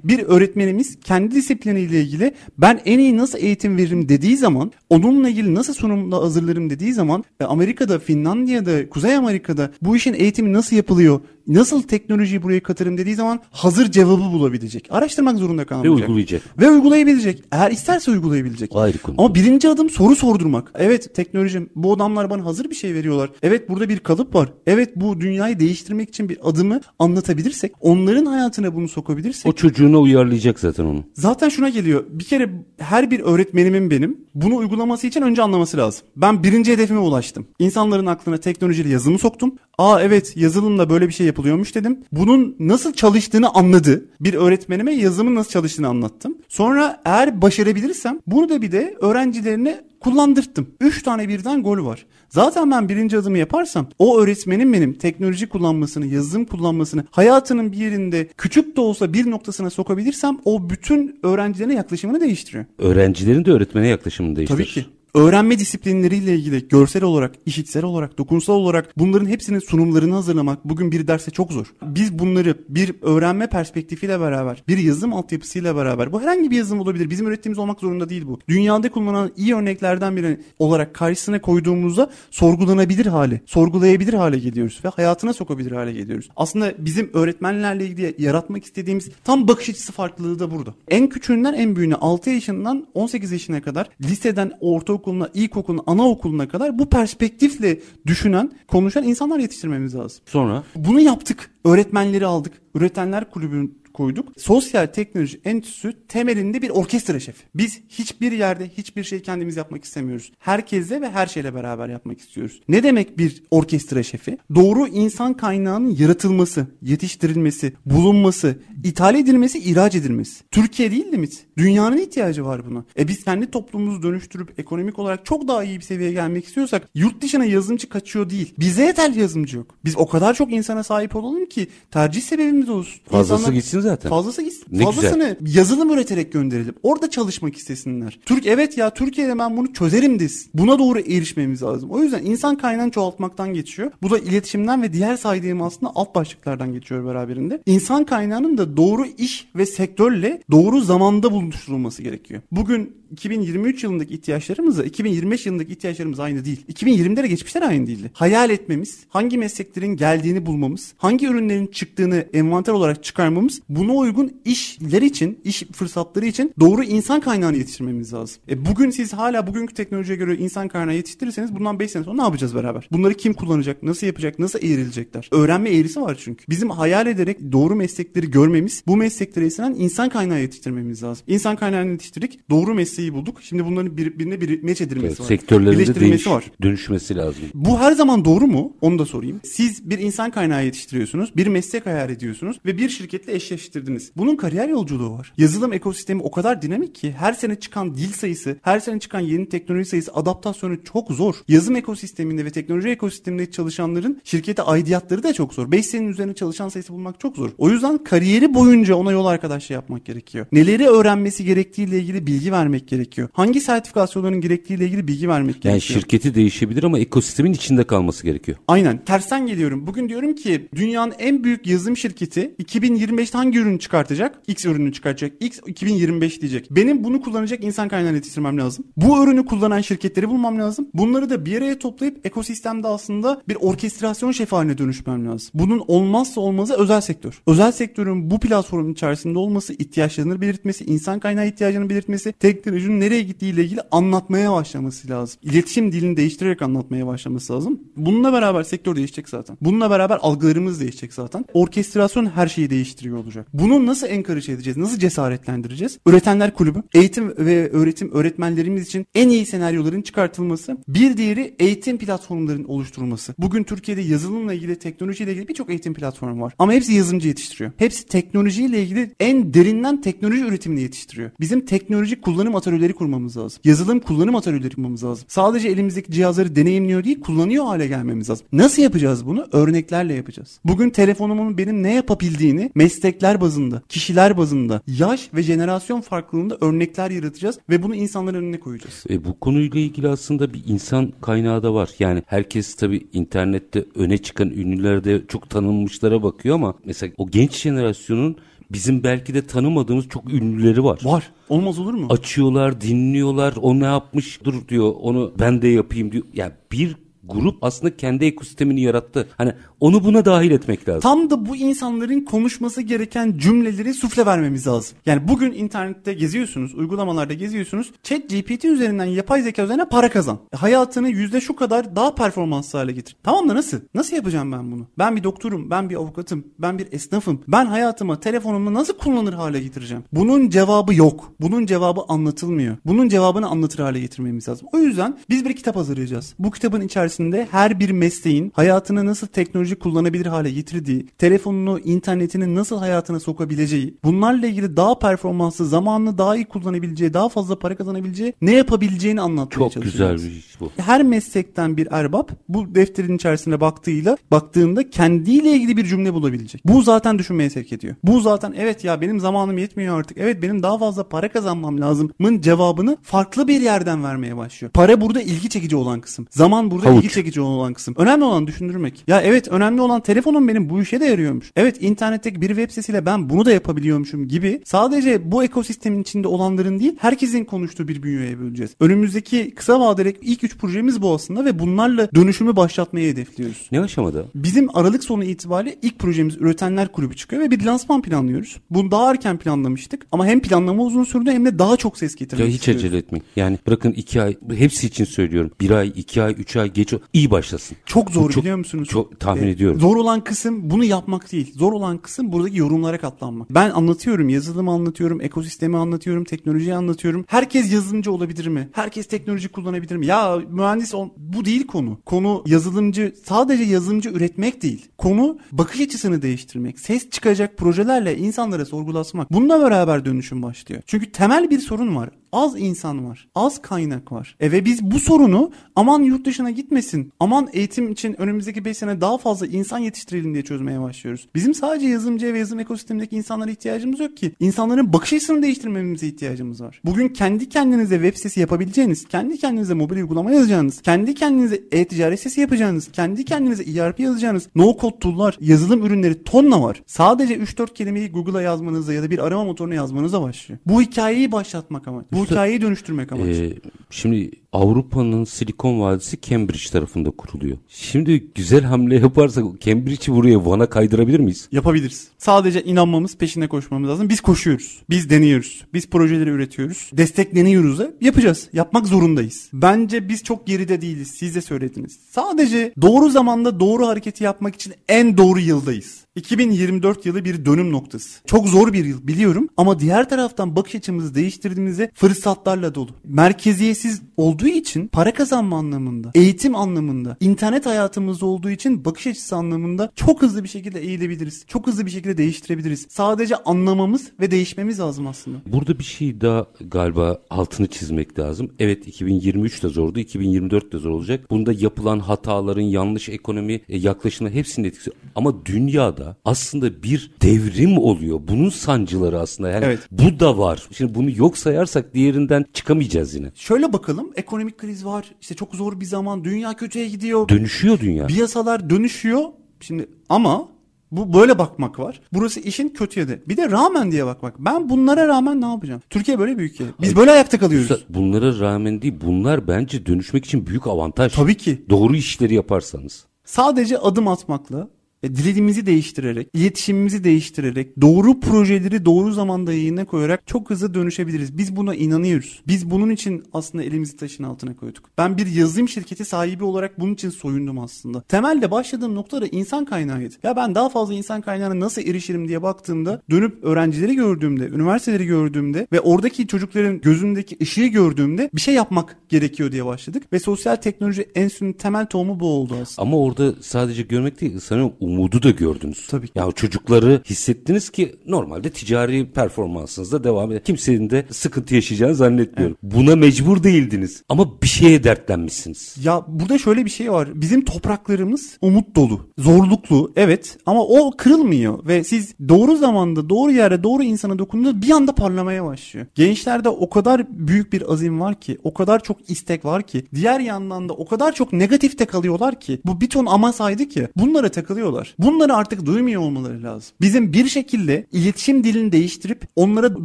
bir öğretmenimiz kendi disipliniyle ilgili ben en iyi nasıl eğitim veririm dediği zaman onunla ilgili nasıl sunumla hazırlarım dediği zaman Amerika'da, Finlandiya'da, Kuzey Amerika'da bu işin eğitimi nasıl yapılıyor nasıl teknolojiyi buraya katarım dediği zaman hazır cevabı bulabilecek. Araştırmak zorunda kalmayacak. Ve uygulayacak. Ve uygulayabilecek. Eğer isterse uygulayabilecek. Ayrı konu. Ama birinci adım soru sordurmak. Evet teknolojim bu adamlar bana hazır bir şey veriyorlar. Evet burada bir kalıp var. Evet bu dünyayı değiştirmek için bir adımı anlatabilirsek onların hayatına bunu sokabilirsek. O çocuğuna uyarlayacak zaten onu. Zaten şuna geliyor. Bir kere her bir öğretmenimin benim bunu uygulaması için önce anlaması lazım. Ben birinci hedefime ulaştım. İnsanların aklına teknolojiyle yazılımı soktum. Aa evet yazılımla böyle bir şey yapılıyormuş dedim. Bunun nasıl çalıştığını anladı. Bir öğretmenime yazılımın nasıl çalıştığını anlattım. Sonra eğer başarabilirsem bunu da bir de öğrencilerine kullandırttım. 3 tane birden gol var. Zaten ben birinci adımı yaparsam o öğretmenin benim teknoloji kullanmasını, yazılım kullanmasını hayatının bir yerinde küçük de olsa bir noktasına sokabilirsem o bütün öğrencilerine yaklaşımını değiştiriyor. Öğrencilerin de öğretmene yaklaşımını değiştirir. Tabii ki öğrenme disiplinleriyle ilgili görsel olarak, işitsel olarak, dokunsal olarak bunların hepsinin sunumlarını hazırlamak bugün bir derse çok zor. Biz bunları bir öğrenme perspektifiyle beraber, bir yazım altyapısıyla beraber, bu herhangi bir yazım olabilir. Bizim ürettiğimiz olmak zorunda değil bu. Dünyada kullanılan iyi örneklerden biri olarak karşısına koyduğumuzda sorgulanabilir hale, sorgulayabilir hale geliyoruz ve hayatına sokabilir hale geliyoruz. Aslında bizim öğretmenlerle ilgili yaratmak istediğimiz tam bakış açısı farklılığı da burada. En küçüğünden en büyüğüne 6 yaşından 18 yaşına kadar liseden ortaokul ortaokuluna, ilkokuluna, anaokuluna kadar bu perspektifle düşünen, konuşan insanlar yetiştirmemiz lazım. Sonra? Bunu yaptık. Öğretmenleri aldık. Üretenler kulübünün koyduk. Sosyal Teknoloji Enstitüsü temelinde bir orkestra şefi. Biz hiçbir yerde hiçbir şey kendimiz yapmak istemiyoruz. Herkesle ve her şeyle beraber yapmak istiyoruz. Ne demek bir orkestra şefi? Doğru insan kaynağının yaratılması, yetiştirilmesi, bulunması, ithal edilmesi, ihraç edilmesi. Türkiye değil limit. Dünyanın ihtiyacı var buna. E biz kendi toplumumuzu dönüştürüp ekonomik olarak çok daha iyi bir seviyeye gelmek istiyorsak yurt dışına yazılımcı kaçıyor değil. Bize yeterli yazılımcı yok. Biz o kadar çok insana sahip olalım ki tercih sebebimiz olsun. Fazlası İnsanlar, gitsin zaten. Fazlası gitsin. Ne Fazlasını güzel. yazılım üreterek gönderelim. Orada çalışmak istesinler. Türk evet ya Türkiye'de ben bunu çözerim desin. Buna doğru erişmemiz lazım. O yüzden insan kaynağını çoğaltmaktan geçiyor. Bu da iletişimden ve diğer saydığım aslında alt başlıklardan geçiyor beraberinde. İnsan kaynağının da doğru iş ve sektörle doğru zamanda buluşturulması gerekiyor. Bugün 2023 yılındaki ihtiyaçlarımızla 2025 yılındaki ihtiyaçlarımız aynı değil. 2020'de de geçmişler aynı değildi. Hayal etmemiz, hangi mesleklerin geldiğini bulmamız, hangi ürünlerin çıktığını envanter olarak çıkarmamız buna uygun işler için, iş fırsatları için doğru insan kaynağını yetiştirmemiz lazım. E bugün siz hala bugünkü teknolojiye göre insan kaynağı yetiştirirseniz bundan 5 sene sonra ne yapacağız beraber? Bunları kim kullanacak? Nasıl yapacak? Nasıl eğrilecekler? Öğrenme eğrisi var çünkü. Bizim hayal ederek doğru meslekleri görmemiz, bu mesleklere istenen insan kaynağı yetiştirmemiz lazım. İnsan kaynağını yetiştirdik. Doğru mesleği bulduk. Şimdi bunların birbirine bir meç edilmesi evet, var. Sektörlerinde değiş, var. dönüşmesi lazım. Bu her zaman doğru mu? Onu da sorayım. Siz bir insan kaynağı yetiştiriyorsunuz. Bir meslek hayal ediyorsunuz ve bir şirketle eşleştirdiniz. Bunun kariyer yolculuğu var. Yazılım ekosistemi o kadar dinamik ki her sene çıkan dil sayısı, her sene çıkan yeni teknoloji sayısı, adaptasyonu çok zor. Yazım ekosisteminde ve teknoloji ekosisteminde çalışanların şirkete aidiyatları da çok zor. 5 senenin üzerine çalışan sayısı bulmak çok zor. O yüzden kariyeri boyunca ona yol arkadaşlığı yapmak gerekiyor. Neleri öğrenmesi gerektiğiyle ilgili bilgi vermek gerekiyor. Hangi sertifikasyonların gerektiğiyle ilgili bilgi vermek yani gerekiyor. Yani şirketi değişebilir ama ekosistemin içinde kalması gerekiyor. Aynen. Tersten geliyorum. Bugün diyorum ki dünyanın en büyük yazılım şirketi 2025'te hangi ürünü çıkartacak? X ürünü çıkartacak. X 2025 diyecek. Benim bunu kullanacak insan kaynağını yetiştirmem lazım. Bu ürünü kullanan şirketleri bulmam lazım. Bunları da bir araya toplayıp ekosistemde aslında bir orkestrasyon şefi haline dönüşmem lazım. Bunun olmazsa olmazı özel sektör. Özel sektörün bu platformun içerisinde olması, ihtiyaçlarını belirtmesi, insan kaynağı ihtiyacını belirtmesi, teknolojinin nereye gittiği ile ilgili anlatmaya başlaması lazım. İletişim dilini değiştirerek anlatmaya başlaması lazım. Bununla beraber sektör değişecek zaten. Bununla beraber algılarımız değişecek zaten. Orkestrasyon her şeyi değiştiriyor olacak. Bunu nasıl encourage edeceğiz? Nasıl cesaretlendireceğiz? Üretenler kulübü, eğitim ve öğretim öğretmenlerimiz için en iyi senaryoların çıkartılması. Bir diğeri eğitim platformlarının oluşturulması. Bugün Türkiye'de yazılımla ilgili, teknolojiyle ilgili birçok eğitim platformu var. Ama hepsi yazılımcı yetiştiriyor. Hepsi teknolojiyle ilgili en derinden teknoloji üretimini yetiştiriyor. Bizim teknoloji kullanım atölyeleri kurmamız lazım. Yazılım kullanım atölyeleri kurmamız lazım. Sadece elimizdeki cihazları deneyimliyor değil, kullanıyor hale gelmemiz lazım. Nasıl yapacağız bunu? Örneklerle yapacağız. Bugün telefonumun benim ne yapabildiğini meslekler bazında, kişiler bazında, yaş ve jenerasyon farklılığında örnekler yaratacağız ve bunu insanların önüne koyacağız. E, bu konuyla ilgili aslında bir insan kaynağı da var. Yani herkes tabii internette öne çıkan ünlülerde çok tanınmışlara bakıyor ama mesela o genç jenerasyonun bizim belki de tanımadığımız çok ünlüleri var. Var. Olmaz olur mu? Açıyorlar, dinliyorlar. O ne yapmış dur diyor. Onu ben de yapayım diyor. Yani bir grup aslında kendi ekosistemini yarattı. Hani onu buna dahil etmek lazım. Tam da bu insanların konuşması gereken cümleleri sufle vermemiz lazım. Yani bugün internette geziyorsunuz, uygulamalarda geziyorsunuz. Chat GPT üzerinden, yapay zeka üzerinden para kazan. E, hayatını yüzde şu kadar daha performanslı hale getir. Tamam da nasıl? Nasıl yapacağım ben bunu? Ben bir doktorum, ben bir avukatım, ben bir esnafım. Ben hayatıma, telefonumu nasıl kullanır hale getireceğim? Bunun cevabı yok. Bunun cevabı anlatılmıyor. Bunun cevabını anlatır hale getirmemiz lazım. O yüzden biz bir kitap hazırlayacağız. Bu kitabın içerisinde her bir mesleğin hayatını nasıl teknoloji kullanabilir hale getirdiği, telefonunu, internetini nasıl hayatına sokabileceği, bunlarla ilgili daha performanslı, zamanını daha iyi kullanabileceği, daha fazla para kazanabileceği, ne yapabileceğini anlatmaya Çok çalışıyoruz. güzel bir iş bu. Her meslekten bir erbap bu defterin içerisine baktığıyla baktığında kendiyle ilgili bir cümle bulabilecek. Bu zaten düşünmeye sevk ediyor. Bu zaten evet ya benim zamanım yetmiyor artık. Evet benim daha fazla para kazanmam lazımın cevabını farklı bir yerden vermeye başlıyor. Para burada ilgi çekici olan kısım. Zaman burada Havuç. ilgi çekici olan kısım. Önemli olan düşündürmek. Ya evet önemli olan telefonum benim bu işe de yarıyormuş. Evet internetteki bir web sitesiyle ben bunu da yapabiliyormuşum gibi sadece bu ekosistemin içinde olanların değil herkesin konuştuğu bir bünyeye böleceğiz. Önümüzdeki kısa vadeli ilk üç projemiz bu aslında ve bunlarla dönüşümü başlatmayı hedefliyoruz. Ne aşamada? Bizim Aralık sonu itibariyle ilk projemiz Üretenler Kulübü çıkıyor ve bir lansman planlıyoruz. Bunu daha erken planlamıştık ama hem planlama uzun sürdü hem de daha çok ses getirmek ya hiç istiyoruz. acele etmeyin. Yani bırakın iki ay hepsi için söylüyorum. Bir ay, iki ay, üç ay geç iyi başlasın. Çok zor çok, biliyor musunuz? Çok tahmin ee, ediyorum. Zor olan kısım bunu yapmak değil. Zor olan kısım buradaki yorumlara katlanmak. Ben anlatıyorum, yazılımı anlatıyorum, ekosistemi anlatıyorum, teknolojiyi anlatıyorum. Herkes yazılımcı olabilir mi? Herkes teknoloji kullanabilir mi? Ya mühendis ol... bu değil konu. Konu yazılımcı, sadece yazılımcı üretmek değil. Konu bakış açısını değiştirmek, ses çıkacak projelerle insanlara sorgulatmak. Bununla beraber dönüşüm başlıyor. Çünkü temel bir sorun var az insan var. Az kaynak var. E ve biz bu sorunu aman yurt dışına gitmesin. Aman eğitim için önümüzdeki 5 sene daha fazla insan yetiştirelim diye çözmeye başlıyoruz. Bizim sadece yazılımcı ve yazılım ekosistemindeki insanlara ihtiyacımız yok ki. İnsanların bakış açısını değiştirmemize ihtiyacımız var. Bugün kendi kendinize web sitesi yapabileceğiniz, kendi kendinize mobil uygulama yazacağınız, kendi kendinize e-ticaret sitesi yapacağınız, kendi kendinize ERP yazacağınız, no code tool'lar, yazılım ürünleri tonla var. Sadece 3-4 kelimeyi Google'a yazmanızda ya da bir arama motoruna yazmanıza başlıyor. Bu hikayeyi başlatmak ama. Bu Bu hikayeyi dönüştürmek amaç. Ee, şimdi Avrupa'nın Silikon Vadisi Cambridge tarafında kuruluyor. Şimdi güzel hamle yaparsak Cambridge'i buraya Van'a kaydırabilir miyiz? Yapabiliriz. Sadece inanmamız, peşine koşmamız lazım. Biz koşuyoruz. Biz deniyoruz. Biz projeleri üretiyoruz. Destekleniyoruz da yapacağız. Yapmak zorundayız. Bence biz çok geride değiliz. Siz de söylediniz. Sadece doğru zamanda doğru hareketi yapmak için en doğru yıldayız. 2024 yılı bir dönüm noktası. Çok zor bir yıl biliyorum ama diğer taraftan bakış açımızı değiştirdiğimizde fırsatlarla dolu. Merkeziyetsiz olduğu için para kazanma anlamında, eğitim anlamında, internet hayatımızda olduğu için bakış açısı anlamında çok hızlı bir şekilde eğilebiliriz. Çok hızlı bir şekilde değiştirebiliriz. Sadece anlamamız ve değişmemiz lazım aslında. Burada bir şey daha galiba altını çizmek lazım. Evet 2023 de zordu, 2024 de zor olacak. Bunda yapılan hataların, yanlış ekonomi e, yaklaşımı hepsinin etkisi. Ama dünyada aslında bir devrim oluyor. Bunun sancıları aslında yani evet. bu da var. Şimdi bunu yok sayarsak diğerinden çıkamayacağız yine. Şöyle bakalım ekonomik kriz var. İşte çok zor bir zaman. Dünya kötüye gidiyor. Dönüşüyor dünya. Piyasalar dönüşüyor. Şimdi ama bu böyle bakmak var. Burası işin kötü yanı. Bir de rağmen diye bakmak. Ben bunlara rağmen ne yapacağım? Türkiye böyle büyük ülke. Biz Hayır, böyle ayakta kalıyoruz. Bunlara rağmen değil. Bunlar bence dönüşmek için büyük avantaj. Tabii ki. Doğru işleri yaparsanız. Sadece adım atmakla e, dilimizi değiştirerek, iletişimimizi değiştirerek, doğru projeleri doğru zamanda yayına koyarak çok hızlı dönüşebiliriz. Biz buna inanıyoruz. Biz bunun için aslında elimizi taşın altına koyduk. Ben bir yazılım şirketi sahibi olarak bunun için soyundum aslında. Temelde başladığım noktada insan kaynağıydı. Ya ben daha fazla insan kaynağına nasıl erişirim diye baktığımda dönüp öğrencileri gördüğümde, üniversiteleri gördüğümde ve oradaki çocukların gözündeki ışığı gördüğümde bir şey yapmak gerekiyor diye başladık. Ve sosyal teknoloji enstitünün temel tohumu bu oldu aslında. Ama orada sadece görmek değil, sanırım umudu da gördünüz. Tabii ki. Ya çocukları hissettiniz ki normalde ticari performansınızda devam eder. Kimsenin de sıkıntı yaşayacağını zannetmiyorum. Evet. Buna mecbur değildiniz ama bir şeye dertlenmişsiniz. Ya burada şöyle bir şey var. Bizim topraklarımız umut dolu, zorluklu evet ama o kırılmıyor ve siz doğru zamanda, doğru yerde, doğru insana dokunduğunuzda bir anda parlamaya başlıyor. Gençlerde o kadar büyük bir azim var ki, o kadar çok istek var ki, diğer yandan da o kadar çok negatifte kalıyorlar ki, bu bir ton ama saydı ki bunlara takılıyorlar. Bunları artık duymuyor olmaları lazım. Bizim bir şekilde iletişim dilini değiştirip onlara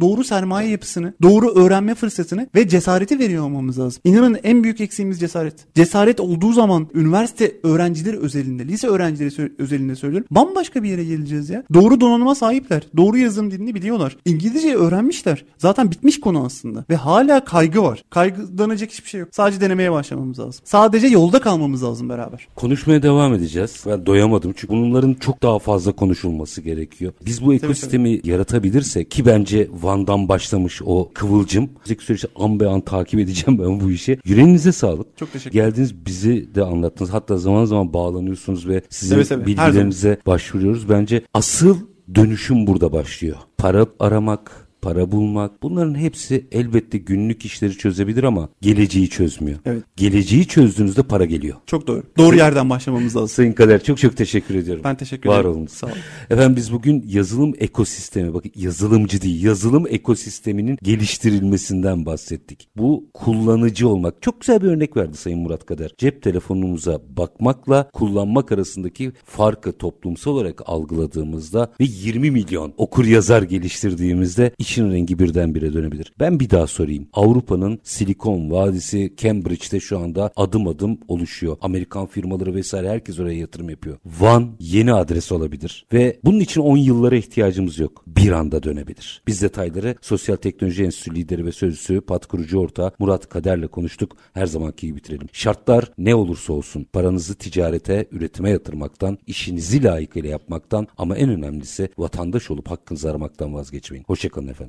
doğru sermaye yapısını, doğru öğrenme fırsatını ve cesareti veriyor olmamız lazım. İnanın en büyük eksiğimiz cesaret. Cesaret olduğu zaman üniversite öğrencileri özelinde, lise öğrencileri özelinde söylüyorum. Bambaşka bir yere geleceğiz ya. Doğru donanıma sahipler. Doğru yazım dilini biliyorlar. İngilizce öğrenmişler. Zaten bitmiş konu aslında. Ve hala kaygı var. Kaygılanacak hiçbir şey yok. Sadece denemeye başlamamız lazım. Sadece yolda kalmamız lazım beraber. Konuşmaya devam edeceğiz. Ben doyamadım çünkü bununla bunların çok daha fazla konuşulması gerekiyor. Biz bu ekosistemi tabii, tabii. yaratabilirsek ki bence Van'dan başlamış o kıvılcım. Önümüzdeki süreçte an be an takip edeceğim ben bu işi. Yüreğinize sağlık. Çok teşekkür ederim. Geldiniz bizi de anlattınız. Hatta zaman zaman bağlanıyorsunuz ve sizin evet, evet. bilgilerinize başvuruyoruz. Bence asıl dönüşüm burada başlıyor. Para aramak, para bulmak bunların hepsi elbette günlük işleri çözebilir ama geleceği çözmüyor. Evet. Geleceği çözdüğünüzde para geliyor. Çok doğru. Doğru yerden başlamamız lazım. Sayın Kader çok çok teşekkür ediyorum. Ben teşekkür ederim. Var olun. Sağ olun. Efendim biz bugün yazılım ekosistemi bakın yazılımcı değil yazılım ekosisteminin geliştirilmesinden bahsettik. Bu kullanıcı olmak. Çok güzel bir örnek verdi Sayın Murat Kader. Cep telefonumuza bakmakla kullanmak arasındaki farkı toplumsal olarak algıladığımızda ve 20 milyon okur yazar geliştirdiğimizde iş işin rengi birdenbire dönebilir. Ben bir daha sorayım. Avrupa'nın Silikon Vadisi Cambridge'de şu anda adım adım oluşuyor. Amerikan firmaları vesaire herkes oraya yatırım yapıyor. Van yeni adres olabilir ve bunun için 10 yıllara ihtiyacımız yok. Bir anda dönebilir. Biz detayları Sosyal Teknoloji Enstitüsü lideri ve sözcüsü Pat kurucu ortağı Murat Kader'le konuştuk. Her zamanki gibi bitirelim. Şartlar ne olursa olsun paranızı ticarete, üretime yatırmaktan, işinizi layıkıyla yapmaktan ama en önemlisi vatandaş olup hakkınızı aramaktan vazgeçmeyin. Hoşçakalın efendim.